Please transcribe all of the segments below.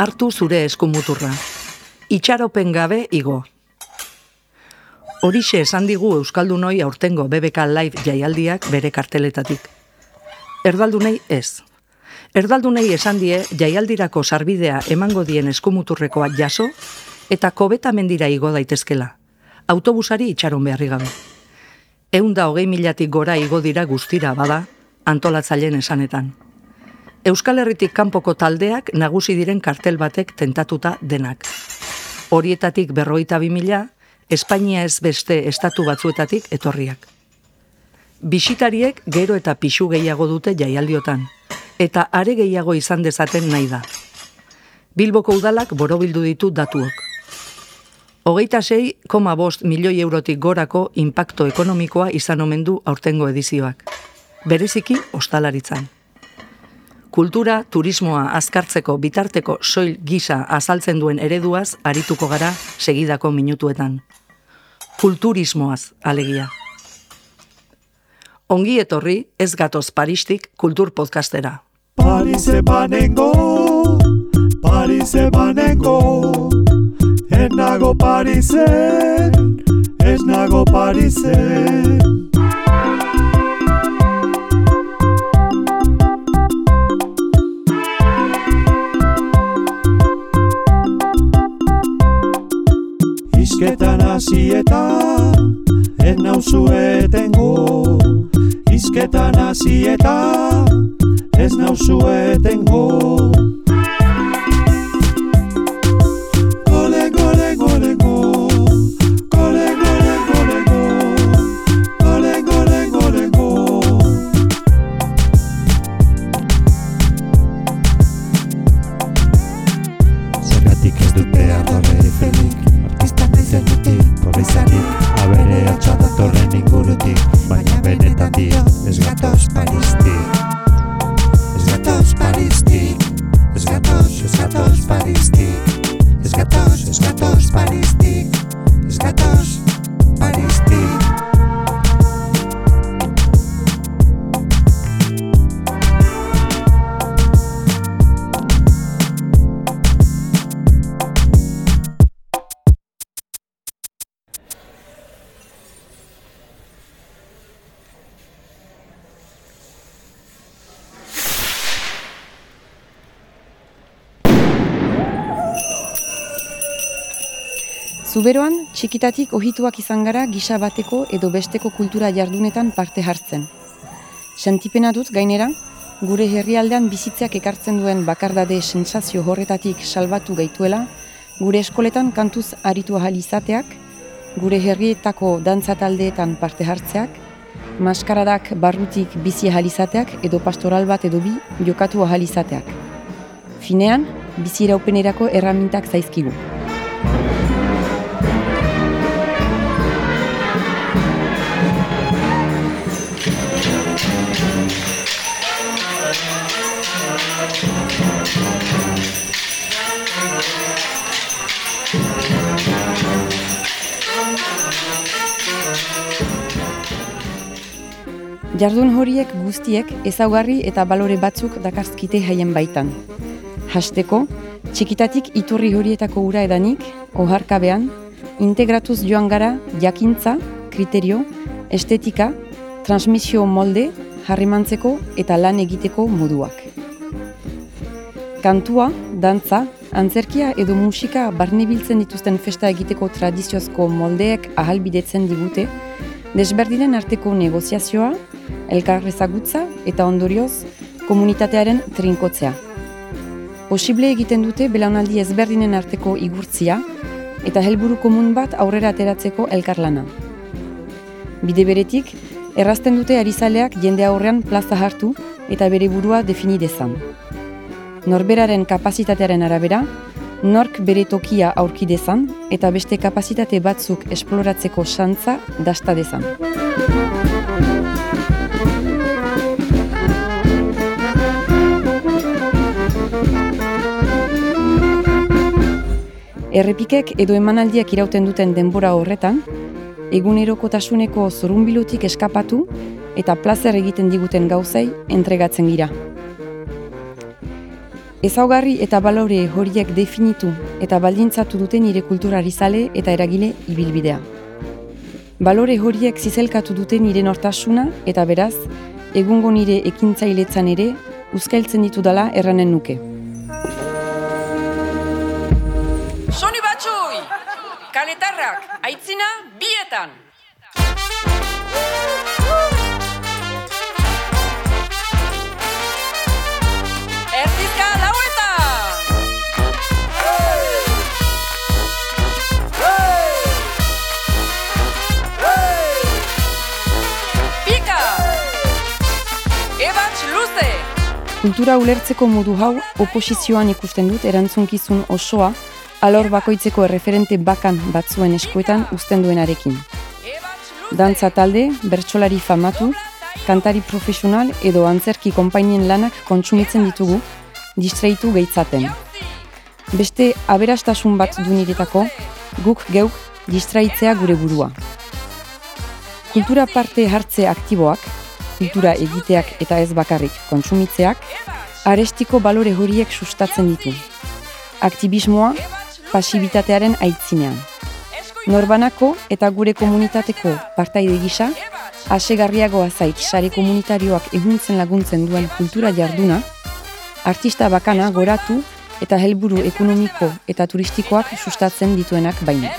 hartu zure eskumuturra. Itxaropen gabe igo. Horixe esan digu Euskaldunoi aurtengo BBK Live jaialdiak bere karteletatik. Erdaldunei ez. Erdaldunei esan die jaialdirako sarbidea emango dien eskumuturrekoa jaso eta kobeta mendira igo daitezkela. Autobusari itxaron beharri gabe. Eunda hogei milatik gora igo dira guztira bada, antolatzaileen esanetan. Euskal Herritik kanpoko taldeak nagusi diren kartel batek tentatuta denak. Horietatik berroita bi mila, Espainia ez beste estatu batzuetatik etorriak. Bisitariek gero eta pixu gehiago dute jaialdiotan, eta are gehiago izan dezaten nahi da. Bilboko udalak borobildu ditu datuok. Hogeita sei, koma bost milioi eurotik gorako impacto ekonomikoa izan omen du aurtengo edizioak. Bereziki, ostalaritzan. Kultura, turismoa azkartzeko bitarteko soil gisa azaltzen duen ereduaz arituko gara segidako minutuetan. Kulturismoaz, alegia. Ongi etorri, ez gatoz Paristik kultur podcastera. Parise banengo, Parise banengo, ez nago Parisen, ez nago Parisen. Isketan hasietan, ez nauzuetengo, Isketan hasietan, ez nauzuetengo. Gole, Zuberoan, txikitatik ohituak izan gara gisa bateko edo besteko kultura jardunetan parte hartzen. Sentipena dut gainera, gure herrialdean bizitzeak ekartzen duen bakardade sentsazio horretatik salbatu gaituela, gure eskoletan kantuz aritu ahal izateak, gure herrietako dantza taldeetan parte hartzeak, maskaradak barrutik bizi ahal izateak edo pastoral bat edo bi jokatu ahal izateak. Finean, bizi iraupenerako erramintak zaizkigu. Jardun horiek guztiek ezaugarri eta balore batzuk dakarzkite haien baitan. Hasteko, txikitatik iturri horietako ura edanik, oharkabean, integratuz joan gara jakintza, kriterio, estetika, transmisio molde, harrimantzeko eta lan egiteko moduak. Kantua, dantza, antzerkia edo musika barnebiltzen dituzten festa egiteko tradiziozko moldeek ahalbidetzen digute, desberdinen arteko negoziazioa, elkarrezagutza eta ondorioz komunitatearen trinkotzea. Posible egiten dute belaunaldi ezberdinen arteko igurtzia eta helburu komun bat aurrera ateratzeko elkarlana. Bide beretik, errazten dute arizaleak jende aurrean plaza hartu eta bere burua defini dezan. Norberaren kapazitatearen arabera, nork bere tokia aurki dezan eta beste kapazitate batzuk esploratzeko xantza dasta dezan. Errepikek edo emanaldiak irauten duten denbora horretan, egunerokotasuneko zorunbilutik eskapatu eta plazer egiten diguten gauzei entregatzen gira. Ezaugarri eta balore horiek definitu eta baldintzatu dute nire kulturari zale eta eragile ibilbidea. Balore horiek zizelkatu dute nire nortasuna eta beraz, egungo nire ekintzailetzan ere, uzkailtzen ditu dala erranen nuke. Kaletarrak, aitzina, bietan! Erdizka lauetan! Pika! Ebatz luze! Kultura ulertzeko modu hau oposizioan ikusten dut erantzunkizun osoa alor bakoitzeko erreferente bakan batzuen eskuetan uzten duenarekin. Dantza talde, bertsolari famatu, kantari profesional edo antzerki konpainien lanak kontsumitzen ditugu, distraitu gehitzaten. Beste aberastasun bat du niretako, guk geuk distraitzea gure burua. Kultura parte hartze aktiboak, kultura egiteak eta ez bakarrik kontsumitzeak, arestiko balore horiek sustatzen ditu. Aktivismoa, pasibitatearen aitzinean. Norbanako eta gure komunitateko partaide gisa, asegarriagoa zait sare komunitarioak ehuntzen laguntzen duen kultura jarduna, artista bakana goratu eta helburu ekonomiko eta turistikoak sustatzen dituenak baina.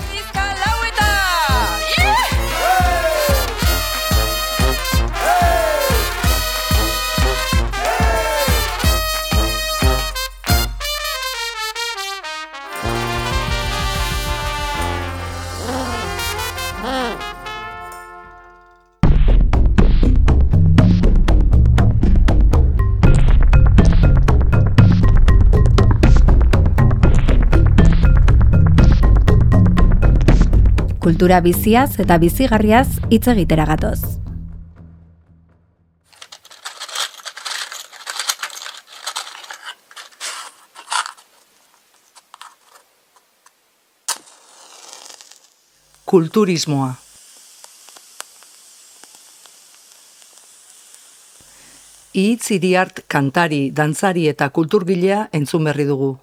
Kultura biziaz eta bizigarriaz hitz egitera gatoz. Kulturismoa. Ihitz iriart kantari, dantzari eta kulturgilea entzun berri dugu.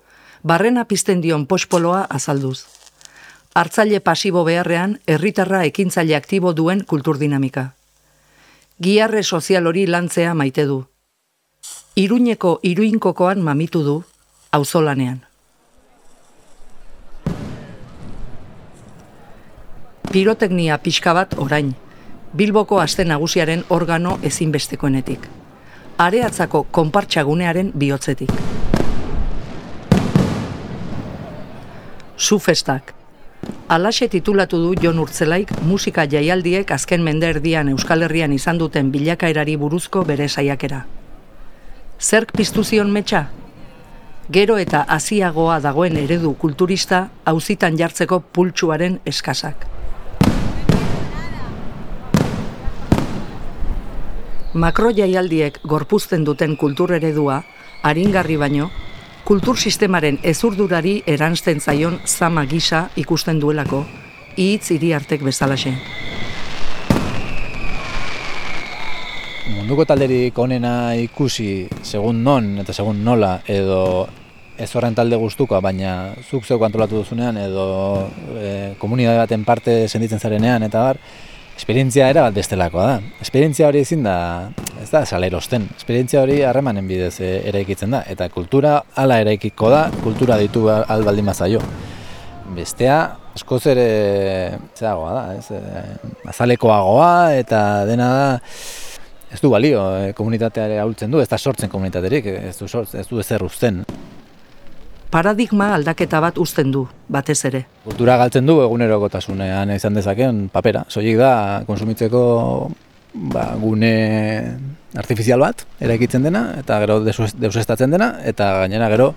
Barrena pizten dion pospoloa azalduz. Hartzaile pasibo beharrean, herritarra ekintzaile aktibo duen kulturdinamika. Giarre sozial hori lantzea maite du. Iruñeko iruinkokoan mamitu du, auzolanean. Piroteknia pixka bat orain, Bilboko aste nagusiaren organo ezinbestekoenetik. Areatzako konpartxagunearen bihotzetik. Sufestak. Alaxe titulatu du Jon Urtzelaik musika jaialdiek azken mende erdian Euskal Herrian izan duten bilakaerari buruzko bere saiakera. Zerk piztu zion metxa? Gero eta hasiagoa dagoen eredu kulturista auzitan jartzeko pultsuaren eskasak. Makro jaialdiek gorpuzten duten kultur eredua, aringarri baino, kultur sistemaren ezurdurari eransten zaion zama gisa ikusten duelako, hitz iriartek bezalaxe. munduko talderik onena ikusi segun non eta segun nola edo ez horren talde gustukoa, baina zuk zeuk antolatu duzunean edo e, komunitate baten parte senditzen zarenean eta bar, esperientzia era bat bestelakoa da. Esperientzia hori ezin da, ez da salerosten. Esperientzia hori harremanen bidez e, eraikitzen da eta kultura hala eraikiko da, kultura ditu al baldin bazaio. Bestea askoz ere zeagoa da, ez? E, azalekoagoa eta dena da ez du balio, e, komunitateare ahultzen du, ez da sortzen komunitaterik, ez du, sort, ez du ezer uzten. Paradigma aldaketa bat uzten du, batez ere. Kultura galtzen du egunerokotasunean izan dezakeen papera. Soilik da konsumitzeko ba, gune artifizial bat eraikitzen dena eta gero deusestatzen dena eta gainera gero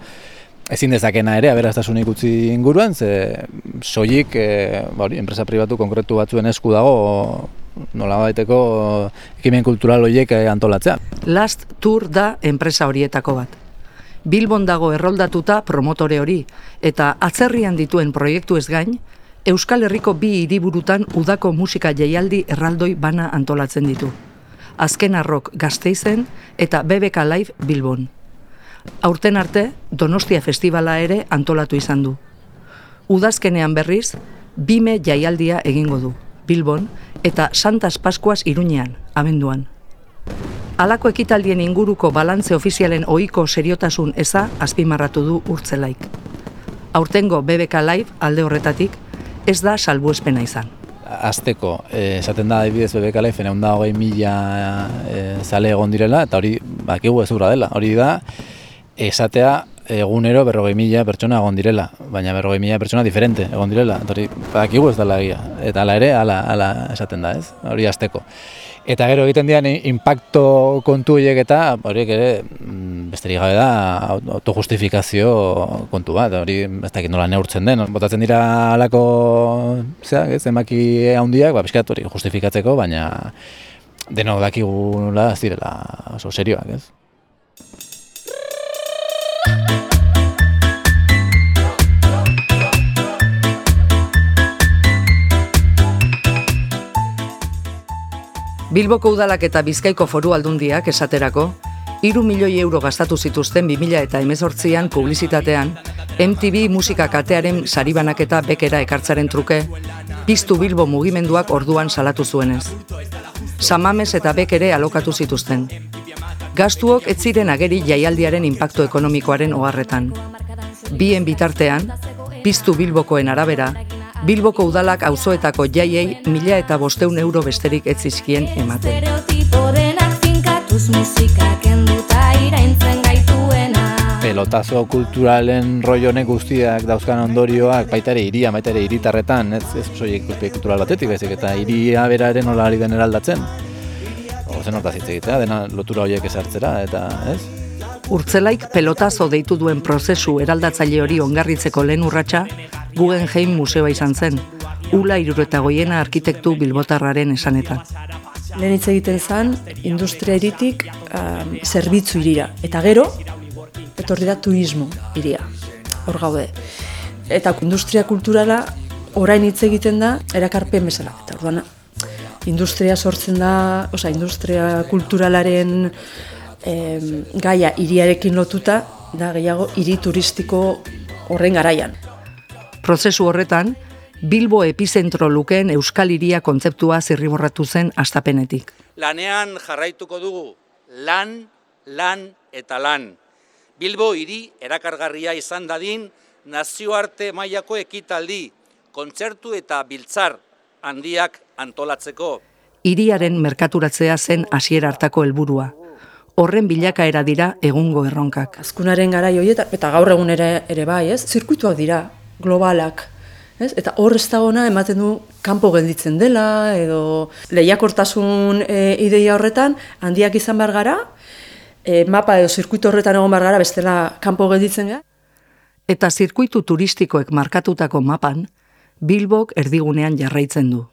ezin dezakena ere aberastasunik utzi inguruan ze soilik e, ba, hori, enpresa pribatu konkretu batzuen esku dago nolabaiteko ekimen kultural horiek eh, antolatzea. Last Tour da enpresa horietako bat. Bilbon dago erroldatuta promotore hori, eta atzerrian dituen proiektu ez gain, Euskal Herriko bi hiriburutan udako musika jaialdi erraldoi bana antolatzen ditu. Azken arrok gazteizen eta BBK Live Bilbon. Aurten arte, Donostia Festivala ere antolatu izan du. Udazkenean berriz, bime jaialdia egingo du, Bilbon, eta Santas Paskuas Iruñean, abenduan. Halako ekitaldien inguruko balantze ofizialen ohiko seriotasun eza azpimarratu du urtzelaik. Aurtengo BBK Live alde horretatik ez da salbuespena izan. Azteko, eh, esaten da adibidez BBK Life, egun da hogei mila eh, zale egon direla, eta hori, bakigu ez dela. Hori da, esatea egunero berrogei mila pertsona egon direla, baina berrogei mila pertsona diferente egon direla. Eta hori, bakigu ez dela egia. Eta ala ere, ala, ala esaten da, ez? Hori azteko. Eta gero egiten dian impacto kontu horiek eta horiek ere mm, besterik gabe da autojustifikazio kontu bat, hori ez dakit nola neurtzen den, botatzen dira alako zera, ez, emaki handiak, ba, pixkat hori justifikatzeko, baina denok dakigu nola ez direla oso serioak, ez? Bilboko udalak eta Bizkaiko foru aldundiak esaterako, iru milioi euro gastatu zituzten 2000 eta emezortzian publizitatean, MTV musika katearen saribanaketa bekera ekartzaren truke, piztu Bilbo mugimenduak orduan salatu zuenez. Samames eta bekere alokatu zituzten. Gastuok ez ziren ageri jaialdiaren inpaktu ekonomikoaren oharretan. Bien bitartean, piztu Bilbokoen arabera, Bilboko udalak auzoetako jaiei mila eta bosteun euro besterik ez zizkien ematen. Pelotazo kulturalen roionek guztiak dauzkan ondorioak baita ere iria, baita ere hiritarretan, ez ez soilik kultural batetik baizik eta iria beraren nola ari den eraldatzen. Ozen hortaz hitz egitea, dena lotura horiek ezartzera eta, ez? Urtzelaik pelotazo deitu duen prozesu eraldatzaile hori ongarritzeko lehen urratsa Guggenheim museoa izan zen, Ula irureta goiena arkitektu bilbotarraren esanetan. Lehen hitz egiten zen, industria iritik um, zerbitzu irira. Eta gero, etorri da turismo iria. Hor gaude. Eta industria kulturala orain hitz egiten da erakarpen bezala. Eta orduan, industria sortzen da, osea, industria kulturalaren em, gaia iriarekin lotuta, da gehiago hiri turistiko horren garaian. Prozesu horretan, Bilbo epizentro lukeen Euskal Hiria kontzeptua zirriborratu zen astapenetik. lanean jarraituko dugu, lan, lan eta lan. Bilbo hiri erakargarria izan dadin, nazioarte mailako ekitaldi, kontzertu eta biltzar handiak antolatzeko. Hiriaren merkaturatzea zen hasiera hartako helburua. Horren bilakaera dira egungo erronkak. Azkunaren garai horietan, eta gaur egun ere, ere bai, ez? Zirkuituak dira, globalak. Ez? Eta hor ez dagona ematen du kanpo gelditzen dela, edo lehiakortasun e, ideia horretan, handiak izan behar gara, e, mapa edo zirkuito horretan egon behar gara, bestela kanpo gelditzen gara. Eta zirkuitu turistikoek markatutako mapan, Bilbok erdigunean jarraitzen du.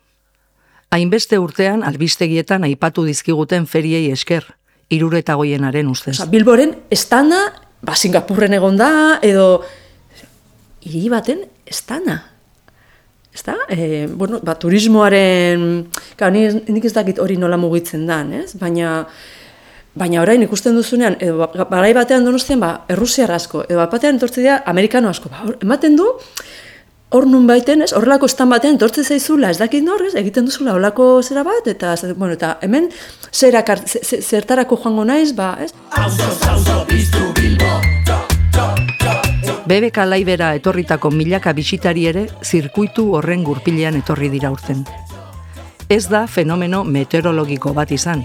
Hainbeste urtean albistegietan aipatu dizkiguten feriei esker, irureta goienaren ustez. Osa, Bilboren estana, ba, Singapurren egon da, edo hiri baten estana. Ezta? E, bueno, ba, turismoaren, ka, ni, nik ez dakit hori nola mugitzen dan, ez? Baina, baina orain ikusten duzunean, edo ba- garai batean donostian, ba, errusiar asko, edo bat batean etortze dira amerikano asko. Ba, hor- ematen du, hor nun baiten, ez, horrelako estan batean etortze zaizula, ez dakit nor, ez, egiten duzula horrelako zera bat, eta, bueno, eta hemen zerak, zertarako joango naiz, ba, ez? BBK laibera etorritako milaka bisitari ere zirkuitu horren gurpilean etorri dira urten. Ez da fenomeno meteorologiko bat izan,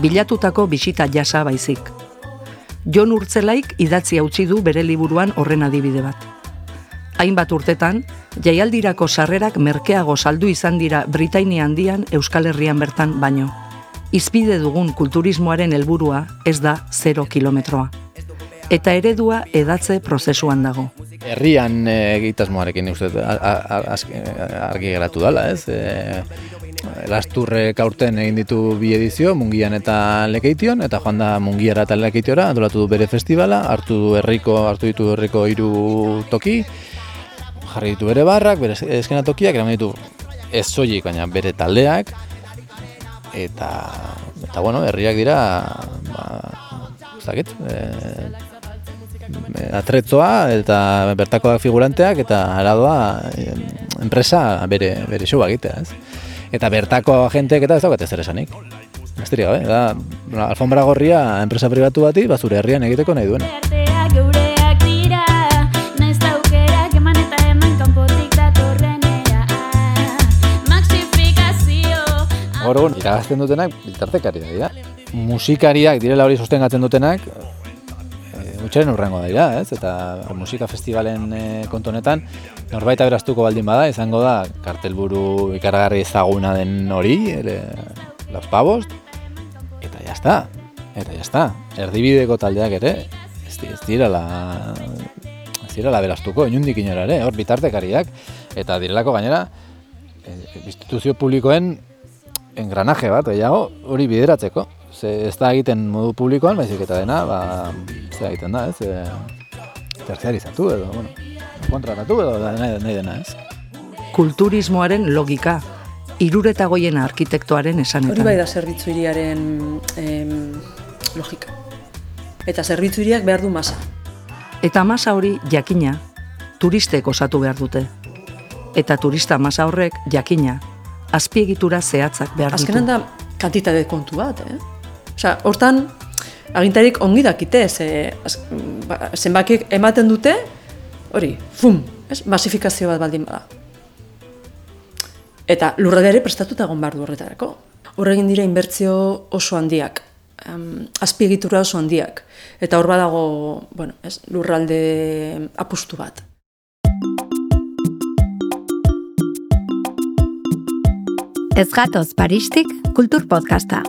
bilatutako bisita jasa baizik. Jon Urtzelaik idatzi utzi du bere liburuan horren adibide bat. Hainbat urtetan, jaialdirako sarrerak merkeago saldu izan dira Britainia handian Euskal Herrian bertan baino. Izpide dugun kulturismoaren helburua ez da 0 kilometroa. Eta eredua edatze prozesuan dago. Herrian e, egitasmoarekin uste azke- argi geratu dela, ez? E, Lasturrek aurten egin ditu bi edizio, Mungian eta Lekeition, eta joan da Mungiara eta Lekeitiora, antolatu du bere festivala, hartu du herriko, hartu ditu herriko hiru toki, jarri ditu bere barrak, bere eskenatokiak, eraman ditu ez soilik, baina bere taldeak, eta, eta bueno, herriak dira, ba, ez dakit, e, atretzoa eta bertakoak figuranteak eta aradoa enpresa bere, bere showa egitea, ez? Eta bertako agenteek eta ez daukate zer esanik. Besterik gabe, da, alfombra gorria enpresa pribatu bati, ba, zure herrian egiteko nahi duena. Arteak geureak dira, naiz aukerak eman eta eman kanpotik datorrenera. Maxifikazio. Gaur egun, iragazten dutenak bitartekari dira. Musikariak direla hori sostengatzen dutenak, gutxeren urrengo dira, ez? Eta musika festivalen e, kontu honetan, norbait aberaztuko baldin bada, izango da kartelburu ikaragarri ezaguna den hori, ere, Los Pavos, eta está. Eta está. Erdibideko taldeak ere, ez, ez direla ez direla beraztuko, inundik inora ere, hor bitartekariak, eta direlako gainera, e, instituzio publikoen engranaje bat, gehiago, hori bideratzeko. Ze ez da egiten modu publikoan, baizik eta dena, ba, ez da egiten da, ez? E, terziarizatu edo, bueno, kontratatu edo da, nahi, nahi dena, ez? Kulturismoaren logika, irureta goien arkitektoaren esanetan. Hori bai da zerbitzu hiriaren em, logika. Eta zerbitzu hiriak behar du masa. Eta masa hori jakina, turistek osatu behar dute. Eta turista masa horrek jakina, azpiegitura zehatzak behar ditu. Azkenan da kantitate kontu bat, eh? Osea, hortan, agintarik ongi dakite, ze, ba, zenbakiek ematen dute, hori, fum, ez? Basifikazio bat baldin bada. Eta lurralde ere prestatuta egon behar du horretarako. Horregin dira inbertzio oso handiak, um, azpiegitura oso handiak. Eta hor badago, bueno, ez, lurralde apustu bat. Ez gatoz Paristik Kultur Podcasta.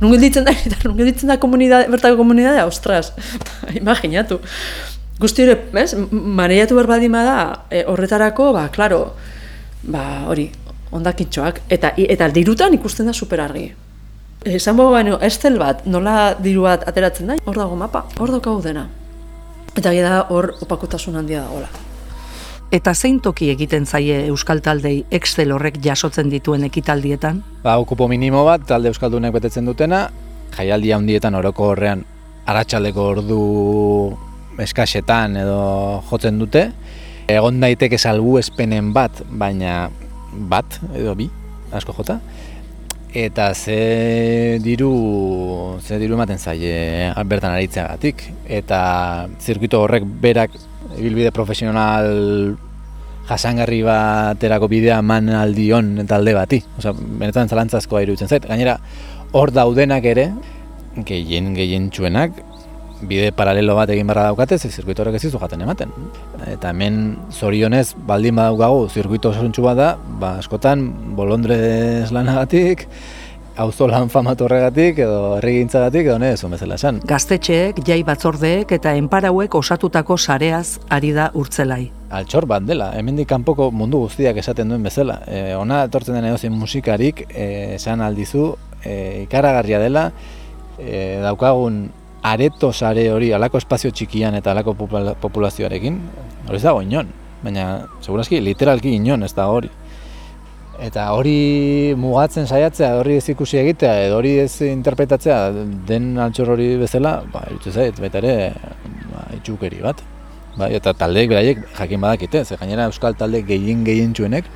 Nun gelditzen da, eta nun gelditzen da komunidade, bertako komunidadea, ostras, imaginatu. Guzti hori, ez, maneiatu behar baldin bada, e, horretarako, ba, klaro, ba, hori, ondakintxoak, eta, eta dirutan ikusten da super argi. Esan baino, estel bat, nola diru bat ateratzen da, hor dago mapa, hor daukagu dena. Eta gira da hor opakotasun handia dagoela. Eta zein toki egiten zaie Euskal Taldei Excel horrek jasotzen dituen ekitaldietan? Ba, okupo minimo bat, talde Euskaldunek betetzen dutena, jaialdi handietan oroko horrean aratsaldeko ordu eskasetan edo jotzen dute. Egon daiteke salbu espenen bat, baina bat edo bi, asko jota. Eta ze diru, ze diru ematen zaie bertan aritzeagatik. Eta zirkuito horrek berak ibilbide profesional jasangarri baterako bidea eman aldion talde bati. Osea, benetan zalantzazkoa iruditzen zait. Gainera, hor daudenak ere, gehien gehien txuenak, bide paralelo bat egin barra daukate, ze zirkuito horrek ez dizu jaten ematen. Eta hemen zorionez, baldin badaukagu zirkuito osontxu bat da, ba, askotan bolondrez lanagatik, auzo lan famatu horregatik, edo herrigintzagatik, edo ne, ezun bezala esan. Gaztetxeek, jai batzordeek eta enparauek osatutako sareaz ari da urtzelai. altxor bat dela, hemendik kanpoko mundu guztiak esaten duen bezala. E, ona etortzen den edozein musikarik, e, esan aldizu, e, ikaragarria dela, e, daukagun areto sare hori alako espazio txikian eta alako popula- populazioarekin, hori ez dago inon, baina segurazki literalki inon ez da hori. Eta hori mugatzen saiatzea, hori ez ikusi egitea, edo hori ez interpretatzea den altxor hori bezala, ba, iruditzen zait, baita ere, ba, itxukeri bat. Bai, eta taldeek beraiek jakin badakite, ze gainera euskal talde gehien gehientsuenek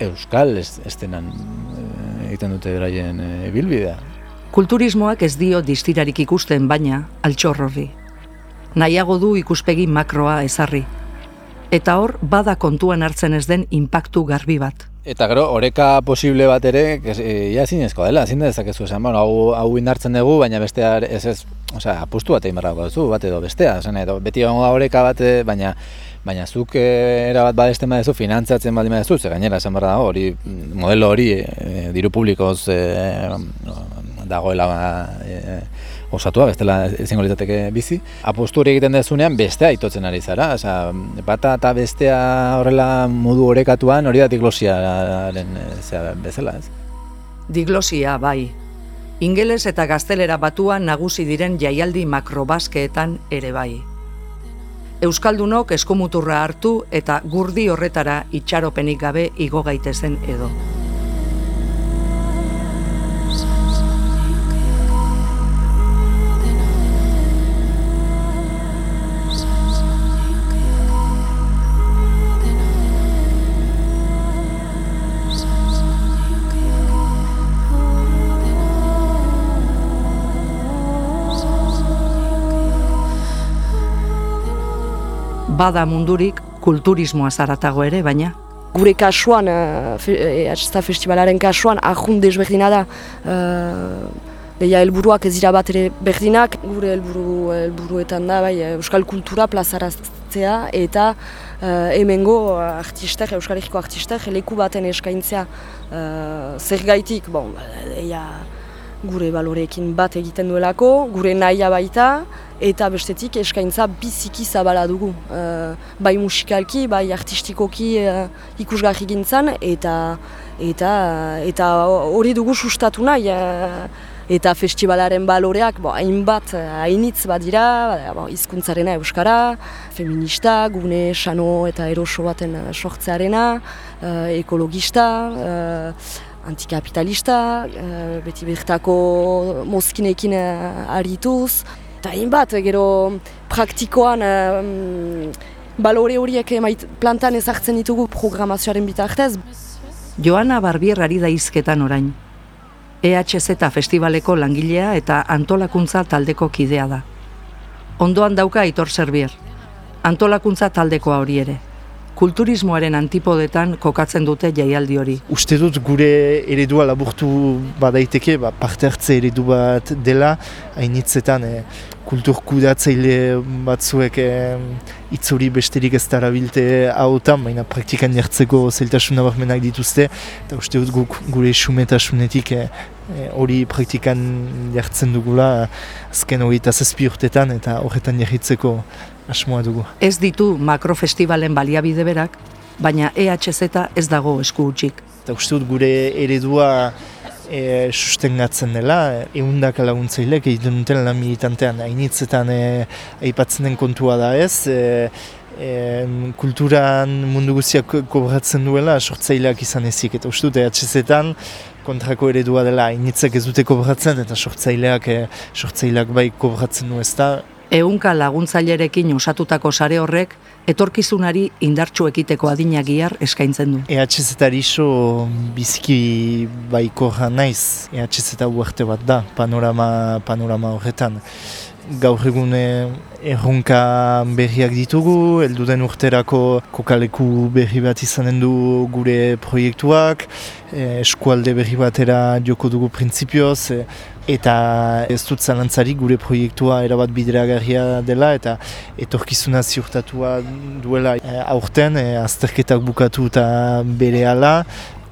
euskal ez, estenan eh, egiten dute beraien eh, ibilbidea. Kulturismoak ez dio distirarik ikusten baina altxor horri. Nahiago du ikuspegi makroa ezarri. Eta hor, bada kontuan hartzen ez den inpaktu garbi bat. Eta gero, oreka posible bat ere, kes, e, ja zinezkoa dela, ezin dezakezu esan, bueno, hau, hau indartzen dugu, baina bestea ez ez, osea, apustu bat egin beharrako duzu, bat edo bestea, esan edo, beti egongo da oreka bat, eh, baina baina zuk eh, era bat badesten badezu, finantzatzen baldin badezu, ze gainera esan behar dago, hori, mm, modelo hori, eh, diru publikoz eh, dagoela eh, osatua, bestela ezingo litzateke bizi. Apostu hori egiten dezunean bestea itotzen ari zara, osea, bata eta bestea horrela modu orekatuan hori da diglosiaren zera bezala, ez? Diglosia, bai. Ingeles eta gaztelera batuan nagusi diren jaialdi makrobaskeetan ere bai. Euskaldunok eskomuturra hartu eta gurdi horretara itxaropenik gabe igo gaitezen edo. Bada mundurik kulturismoa zaratago ere, baina? Gure kasuan, fe, e, festivalaren kasuan, ahun desberdina da, uh, Deia helburuak ez dira bat ere berdinak, gure helburu helburuetan da bai euskal kultura plazaraztea eta uh, hemengo artistek, euskal herriko artistek leku baten eskaintzea. Uh, zer gaitik, bon, deia gure baloreekin bat egiten duelako, gure nahia baita, eta bestetik eskaintza biziki zabala dugu. Uh, bai musikalki, bai artistikoki uh, ikusgarri gintzen, eta eta eta hori dugu sustatu nahi. Uh, eta festivalaren baloreak bo, hainbat, hainitz bat dira, bo, izkuntzarena euskara, feminista, gune, sano eta eroso baten sortzearena, uh, ekologista, uh, antikapitalista, uh, beti bertako mozkinekin uh, arituz, eta hainbat, gero praktikoan um, balore horiek plantan ezartzen ditugu programazioaren bitartez. Joana Barbier ari da izketan orain. EHZ festivaleko langilea eta antolakuntza taldeko kidea da. Ondoan dauka Aitor Serbier. Antolakuntza taldekoa hori ere. Kulturismoaren antipodetan kokatzen dute jaialdi hori. Uste dut gure eredua laburtu badaiteke, ba, parte hartze eredu bat dela, hainitzetan e, kultur kudatzaile batzuek e, itzuri besterik ez darabilte hautan, baina praktikan jartzeko zeltasun nabarmenak dituzte, eta uste dut guk gure sumetasunetik e, hori praktikan jartzen dugula azken hori eta zazpi urtetan eta horretan jarritzeko asmoa dugu. Ez ditu makrofestivalen baliabide berak, baina EHZ ez dago esku utxik. Eta uste dut gure eredua e, sustengatzen dela, egundak laguntzailek egiten duten lan militantean, hainitzetan e, aipatzen den kontua da ez, e, e, kulturan mundu guztiak kobratzen duela sortzaileak izan ezik, eta uste dut EHZ-etan kontrako eredua dela, hainitzek ez dute kobratzen, eta sortzaileak, e, sortzaileak bai kobratzen du ez da, Eunka laguntzailerekin osatutako sare horrek, etorkizunari indartsu ekiteko adina gihar eskaintzen du. EHZ-etari iso biziki baiko naiz, EHZ uarte bat da, panorama, panorama horretan. Gaur egun erronka berriak ditugu, elduden urterako kokaleku berri bat izanen du gure proiektuak, eskualde berri batera joko dugu printzipioz, eta ez dut zalantzari gure proiektua erabat bideragarria dela eta etorkizuna ziurtatua duela e, aurten e, azterketak bukatu eta bere ala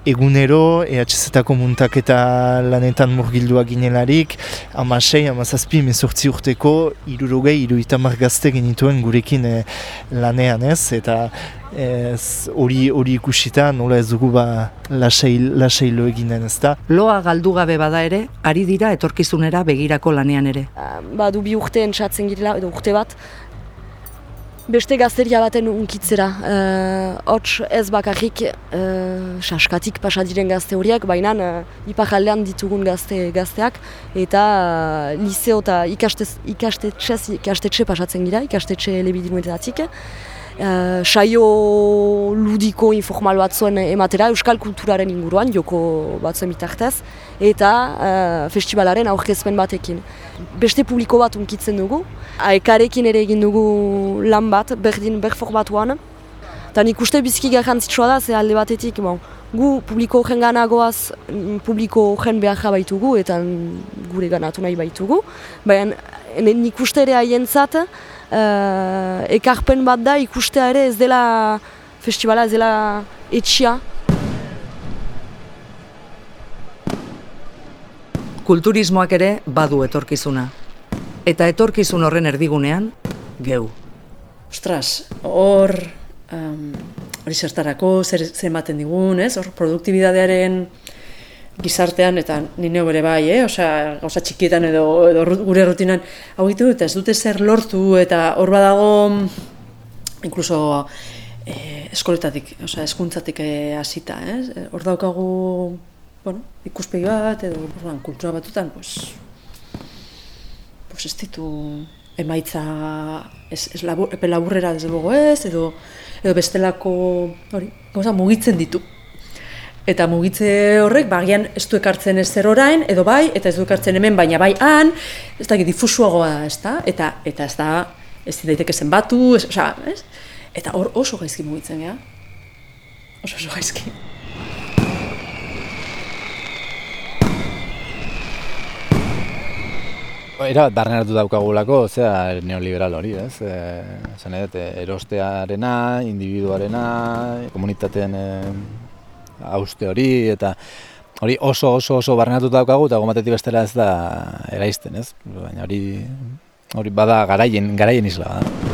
egunero EHZ-etako muntaketa lanetan murgildua ginelarik amasei, amazazpi, mezortzi urteko irurogei, iruitamar gazte genituen gurekin e, lanean ez eta ez hori hori ikusita nola ez dugu ba lasai lasai lo eginen ez da. Loa galdu gabe bada ere, ari dira etorkizunera begirako lanean ere. Ba du bi urte entzatzen girela edo urte bat beste gazteria baten unkitzera. Hots ez bakarrik uh, saskatik pasa diren gazte horiek, baina uh, iparaldean ditugun gazte gazteak eta uh, liceo eta ikastetxe pasatzen gira, ikastetxe lebidinuetatik. Uh, saio ludiko informal bat zuen ematera Euskal Kulturaren inguruan, joko bat zuen bitartez, eta uh, festivalaren aurkezpen batekin. Beste publiko bat unkitzen dugu, aekarekin ere egin dugu lan bat, berdin berformatuan, eta nik uste bizki garrantzitsua da, ze alde batetik, bon, gu publiko horren ganagoaz, mm, publiko horren behar baitugu, eta gure ganatu nahi baitugu, baina nik uste ere haientzat, ekarpen bat da ikustea ere ez dela festivala ez dela etxia. Kulturismoak ere badu etorkizuna. Eta etorkizun horren erdigunean, geu. Ostras, hor, um, hori zertarako, zer ematen digun, ez? Hor, produktibidadearen gizartean eta ni neu ere bai, eh? Osea, gauza txikietan edo, edo gure rutinan hau gitu eta ez dute zer lortu eta hor badago inkluso e, eskoletatik, osea, eskuntzatik e, hasita, ez? E, Hor daukagu, bueno, ikuspegi bat, edo orduan, kultura batutan, pues, pues ez ditu emaitza ez, ez labur, epe laburrera desde luego ez, edo, edo bestelako hori, gauza mugitzen ditu. Eta mugitze horrek, bagian ez du ekartzen ez zer orain, edo bai, eta ez du ekartzen hemen, baina bai han, ez da, difusuagoa da, ez da, eta, eta ez da, ez daiteke zenbatu, ez, oza, ez? Eta hor oso gaizki mugitzen, ja? Oso oso gaizki. Era bat barneratu daukagulako, zera neoliberal hori, ez? E, zene, erostearena, individuarena, komunitateen e, hauste hori, eta hori oso oso oso barneratu daukagu, eta gomatetik bestela ez da eraizten, ez? Baina hori, hori bada garaien, garaien isla bada.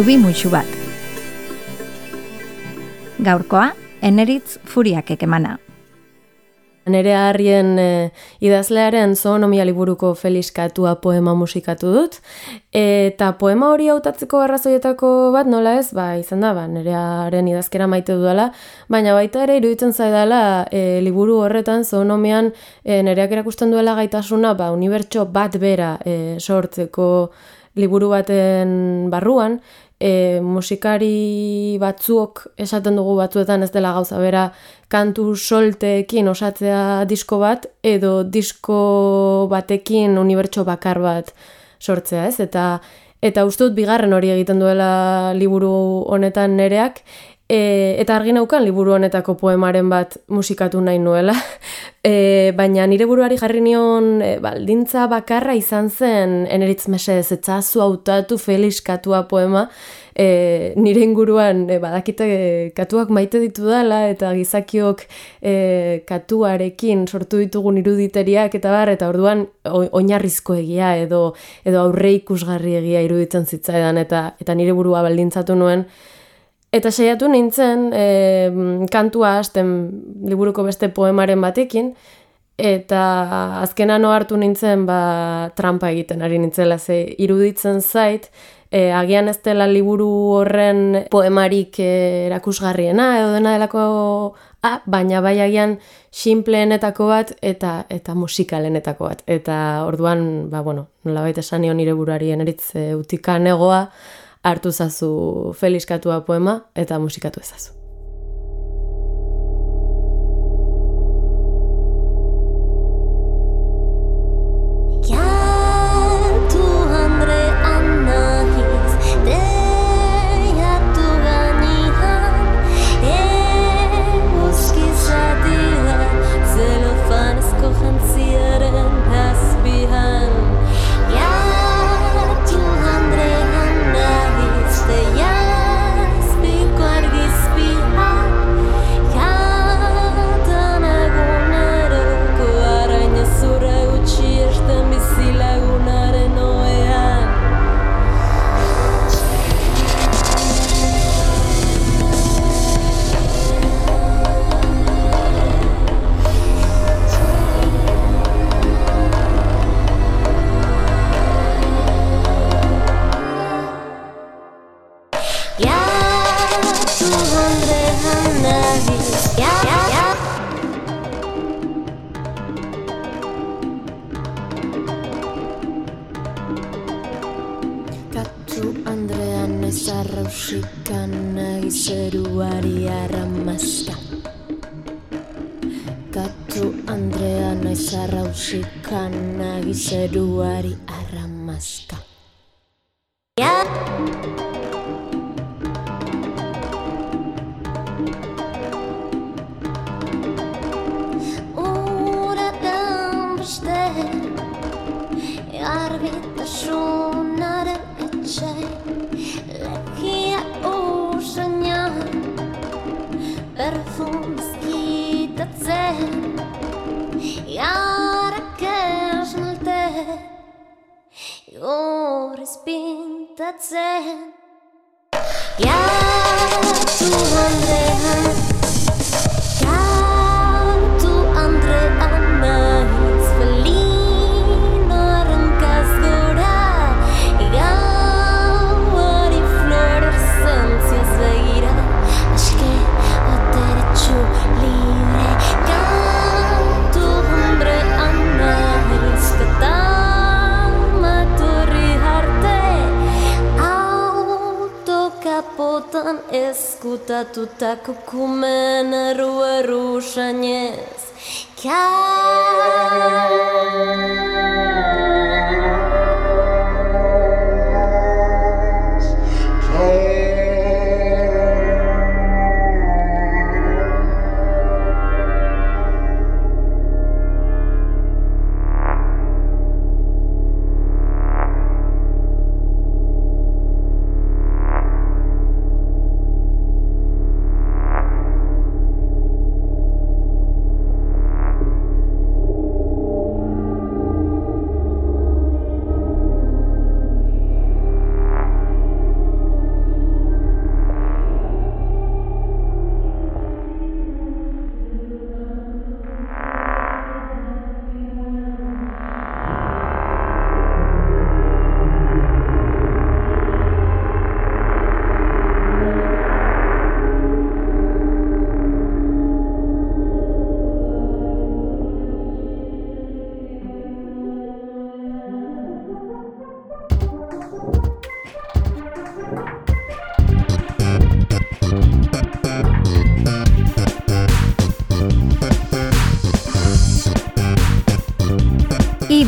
Zubi mutxu bat. Gaurkoa, eneritz furiak ekemana. Nere harrien e, idazlearen zoonomia liburuko Felix Katua poema musikatu dut. Eta poema hori hautatzeko arrazoietako bat nola ez, ba, izan da, ba, nere haren idazkera maite dudala, baina baita ere iruditzen zaidala e, liburu horretan zoonomian e, nereak erakusten duela gaitasuna, ba, unibertso bat bera e, sortzeko liburu baten barruan, e, musikari batzuok esaten dugu batzuetan ez dela gauza bera kantu solteekin osatzea disko bat edo disko batekin unibertso bakar bat sortzea ez? Eta eta ustut bigarren hori egiten duela liburu honetan nereak E, eta argi naukan liburu honetako poemaren bat musikatu nahi nuela. E, baina nire buruari jarri nion e, baldintza bakarra izan zen eneritz mesez etzazu hautatu Felix katua poema. E, nire inguruan e, badakite katuak maite ditu dela eta gizakiok e, katuarekin sortu ditugun iruditeriak eta bar, eta orduan oinarrizko egia edo, edo aurre ikusgarri egia iruditzen zitzaidan eta, eta nire burua baldintzatu nuen. Eta saiatu nintzen, e, kantua hasten liburuko beste poemaren batekin, eta azkenan hartu nintzen ba, trampa egiten ari nintzela, ze iruditzen zait, e, agian ez dela liburu horren poemarik e, erakusgarriena, edo dena delako, ah, baina bai agian simpleenetako bat eta eta musikalenetako bat. Eta orduan, ba, bueno, nola baita esan nire buruari eneritz e, utikan egoa, hartu zazu Felix Katua poema eta musikatu ezazu. Katu Andrea naiz arrausikan nahi zeruari arramazka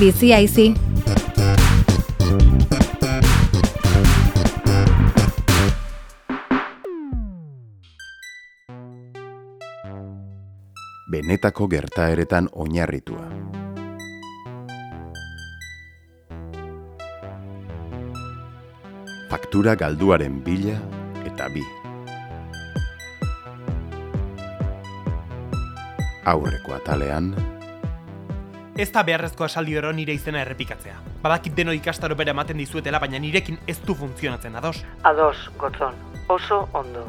bizi aizi. benetako gertaeretan oinarritua. Faktura galduaren bila eta bi. Aurreko atalean, Ez da beharrezko esaldi oro nire izena errepikatzea. Badakit deno ikastaro bere ematen dizuetela, baina nirekin ez du funtzionatzen, ados? Ados, gotzon, oso ondo.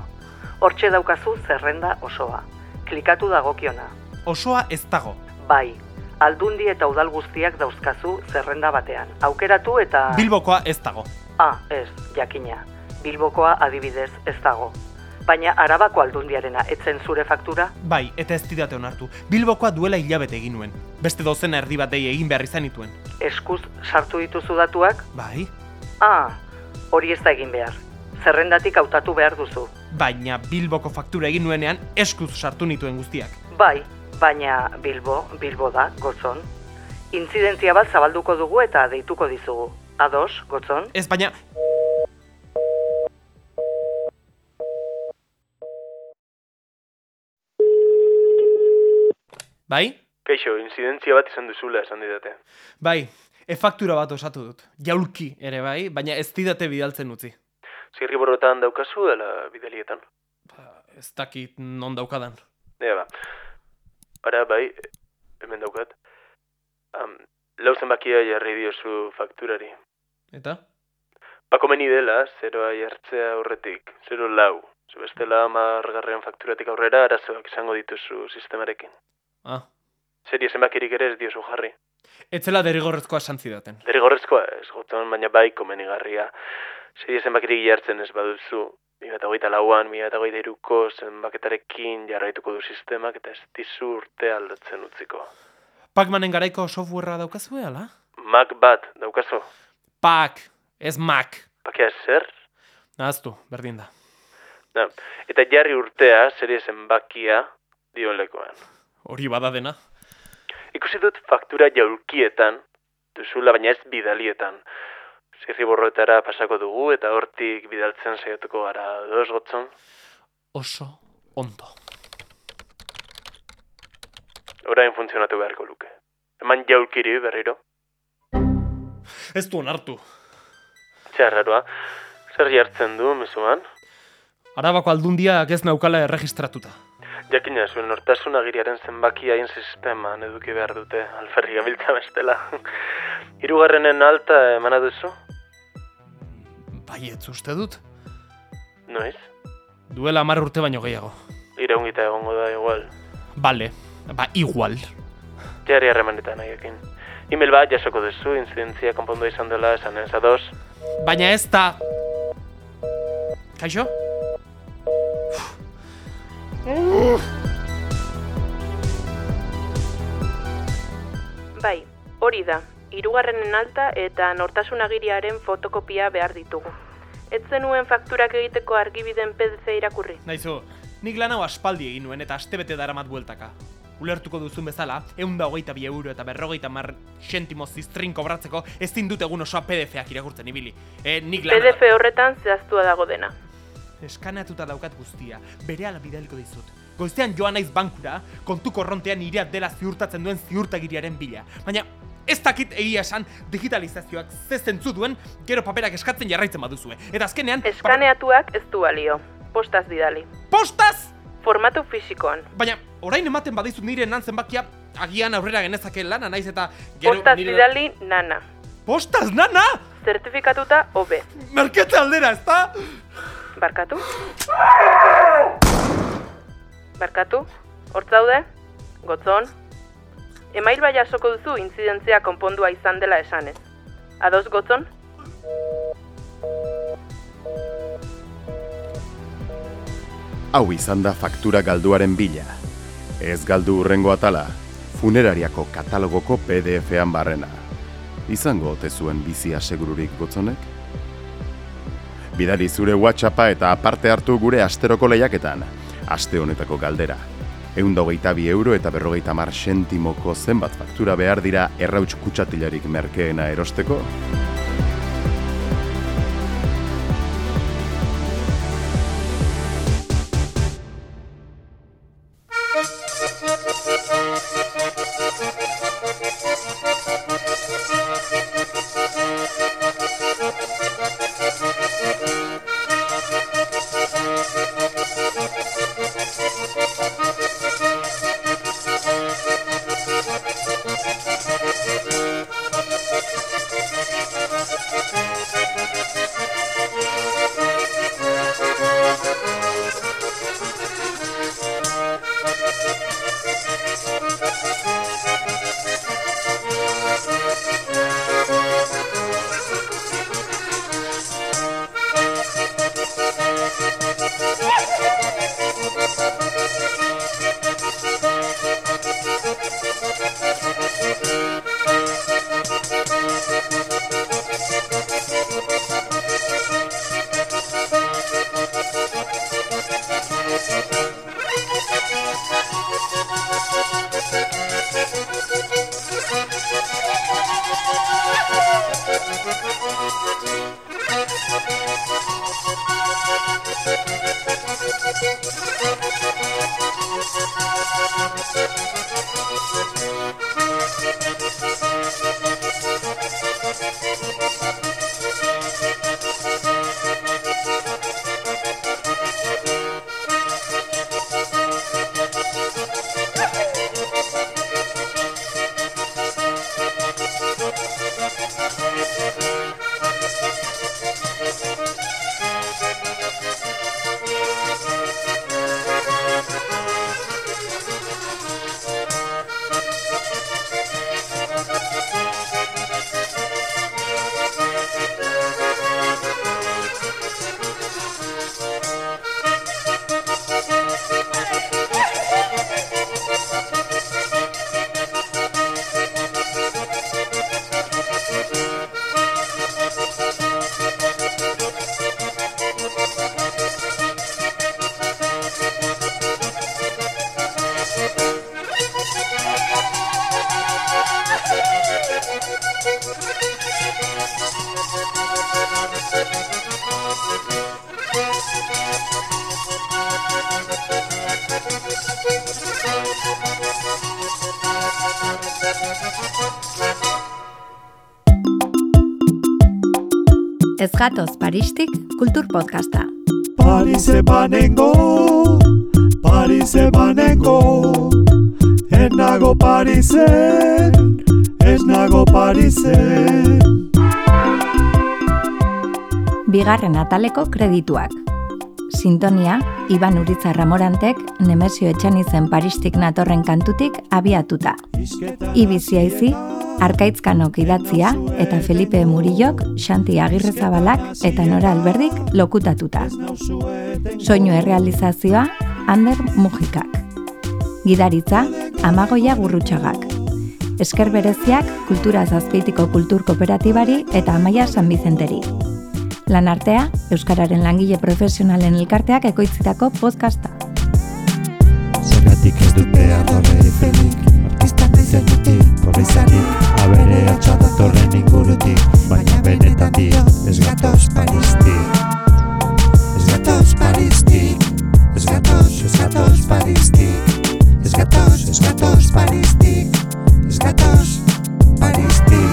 Hortxe daukazu zerrenda osoa. Klikatu dagokiona. Osoa ez dago. Bai, aldundi eta udal guztiak dauzkazu zerrenda batean. Aukeratu eta... Bilbokoa ez dago. Ah, ez, jakina. Bilbokoa adibidez ez dago. Baina arabako aldundiarena etzen zure faktura? Bai, eta ez didate onartu. Bilbokoa duela hilabete egin nuen. Beste dozena erdi bat dei egin behar izan nituen. Eskuz sartu dituzu datuak? Bai. Ah, hori ez da egin behar. Zerrendatik hautatu behar duzu. Baina Bilboko faktura egin nuenean eskuz sartu nituen guztiak. Bai, baina Bilbo, Bilbo da, gotzon. Intzidentzia bat zabalduko dugu eta deituko dizugu. Ados, gotzon? Ez baina... Bai? Kaixo, inzidentzia bat izan duzula esan didate. Bai, e-faktura bat osatu dut. Jaulki ere bai, baina ez didate bidaltzen utzi. Zirriborrotan daukazu dela bidelietan. Ez dakit non daukadan. Ea ba. Ara, bai, hemen daukat. Um, lau zenbakia jarri diozu fakturari. Eta? Bakomeni dela, zeroa jartzea aurretik, zero lau. Zu bestela amargarrean fakturatik aurrera arazoak izango dituzu sistemarekin. Ah. Serie zenbakirik ere ez diozu jarri. Etzela derrigorrezkoa esan zidaten. Derrigorrezkoa ez, goton, baina bai komenigarria. Serie zenbakirik jartzen ez baduzu, mila eta lauan, mila eta hogeita iruko zenbaketarekin jarraituko du sistemak eta ez dizu urte aldatzen utziko. Pacmanen garaiko softwarea daukazu ala? Mac bat, daukazu. Pac, ez Mac. Pakia zer? Nahaztu, berdin da. Na, eta jarri urtea, serie zenbakia, dion lekoan. Hori bada dena. Ikusi dut faktura jaulkietan, duzula baina ez bidalietan. Zirriborroetara pasako dugu eta hortik bidaltzen saiatuko gara dos gotzon. Oso ondo. Orain funtzionatu beharko luke. Eman jaulkiri berriro. Ez du onartu. Txarraroa. Zer jartzen du, mezuan? Arabako aldundiak ez naukala erregistratuta. Jakina zuen nortasun agiriaren zenbakia hain sisteman eduki behar dute, alferri gabiltza bestela. Hirugarrenen alta emana duzu? Baietz uste dut. Noiz? Duela hamar urte baino gehiago. Iraungita egongo da igual. Bale, ba igual. Jarri harremanetan haiekin. Email bat jasoko duzu, incidentzia konpondu izan dela esan ez ados. Baina ez da... Kaixo? Bai, hori da. Hirugarrenen alta eta nortasun agiriaren fotokopia behar ditugu. Ez zenuen fakturak egiteko argibiden PDF irakurri. Naizu, nik lan hau aspaldi egin nuen eta astebete daramat bueltaka. Ulertuko duzun bezala, egun da hogeita bi euro eta berrogeita mar sentimo ziztrin kobratzeko ezin dut egun osoa PDF-ak irakurtzen ibili. E, nik lan... PDF horretan zehaztua dago dena. Eskaneatuta daukat guztia, bere ala bidaliko dizut. Goiztean joan naiz bankura, kontu korrontean nirea dela ziurtatzen duen ziurtagiriaren bila. Baina ez dakit egia esan digitalizazioak ze zentzu duen gero paperak eskatzen jarraitzen baduzue. Eta azkenean... Eskaneatuak ez du balio. Postaz bidali. Postaz? Formatu fisikoan. Baina orain ematen badizut nire nan zenbakia agian aurrera genezake lana naiz eta gero Postaz nire... bidali nana. Postaz nana? Zertifikatuta OB. Merkete aldera, ezta? Barkatu? Barkatu? Hortz daude? Gotzon? Email bai jasoko duzu intzidentzia konpondua izan dela esanez. Ados gotzon? Hau izan da faktura galduaren bila. Ez galdu urrengo atala, funerariako katalogoko PDF-an barrena. Izango ote zuen bizia segururik gotzonek? Bidali zure WhatsAppa eta aparte hartu gure asteroko lehiaketan. Aste honetako galdera. Egun hogeita bi euro eta berrogeita mar sentimoko zenbat faktura behar dira errauts kutsatilarik merkeena erosteko? Gatoz Paristik kultur podcasta. Parise banengo, Parise banengo, ez nago Parisen, ez nago Parisen. Bigarren ataleko kredituak. Sintonia, Iban Uritza Ramorantek, Nemesio Etxanizen Paristik natorren kantutik abiatuta. Ibizia izi, Arkaitzkanok idatzia eta Felipe Murillok, Xanti Agirrezabalak eta Nora Alberdik lokutatuta. Soinu errealizazioa, Ander Mujikak. Gidaritza, Amagoia Gurrutxagak. Esker bereziak Kultura Zazpeitiko Kultur Kooperatibari eta Amaia San Bizenteri. Lan artea, Euskararen langile profesionalen elkarteak ekoitzitako podcasta. Zergatik ez dut behar egiten dutik Korri zanik Abere atxadatorren ingurutik Baina benetan dio Ez gatoz paristik Ez gatoz paristik Ez gatoz, ez gatoz paristik Ez gatoz, ez gatoz paristik Ez gatoz paristik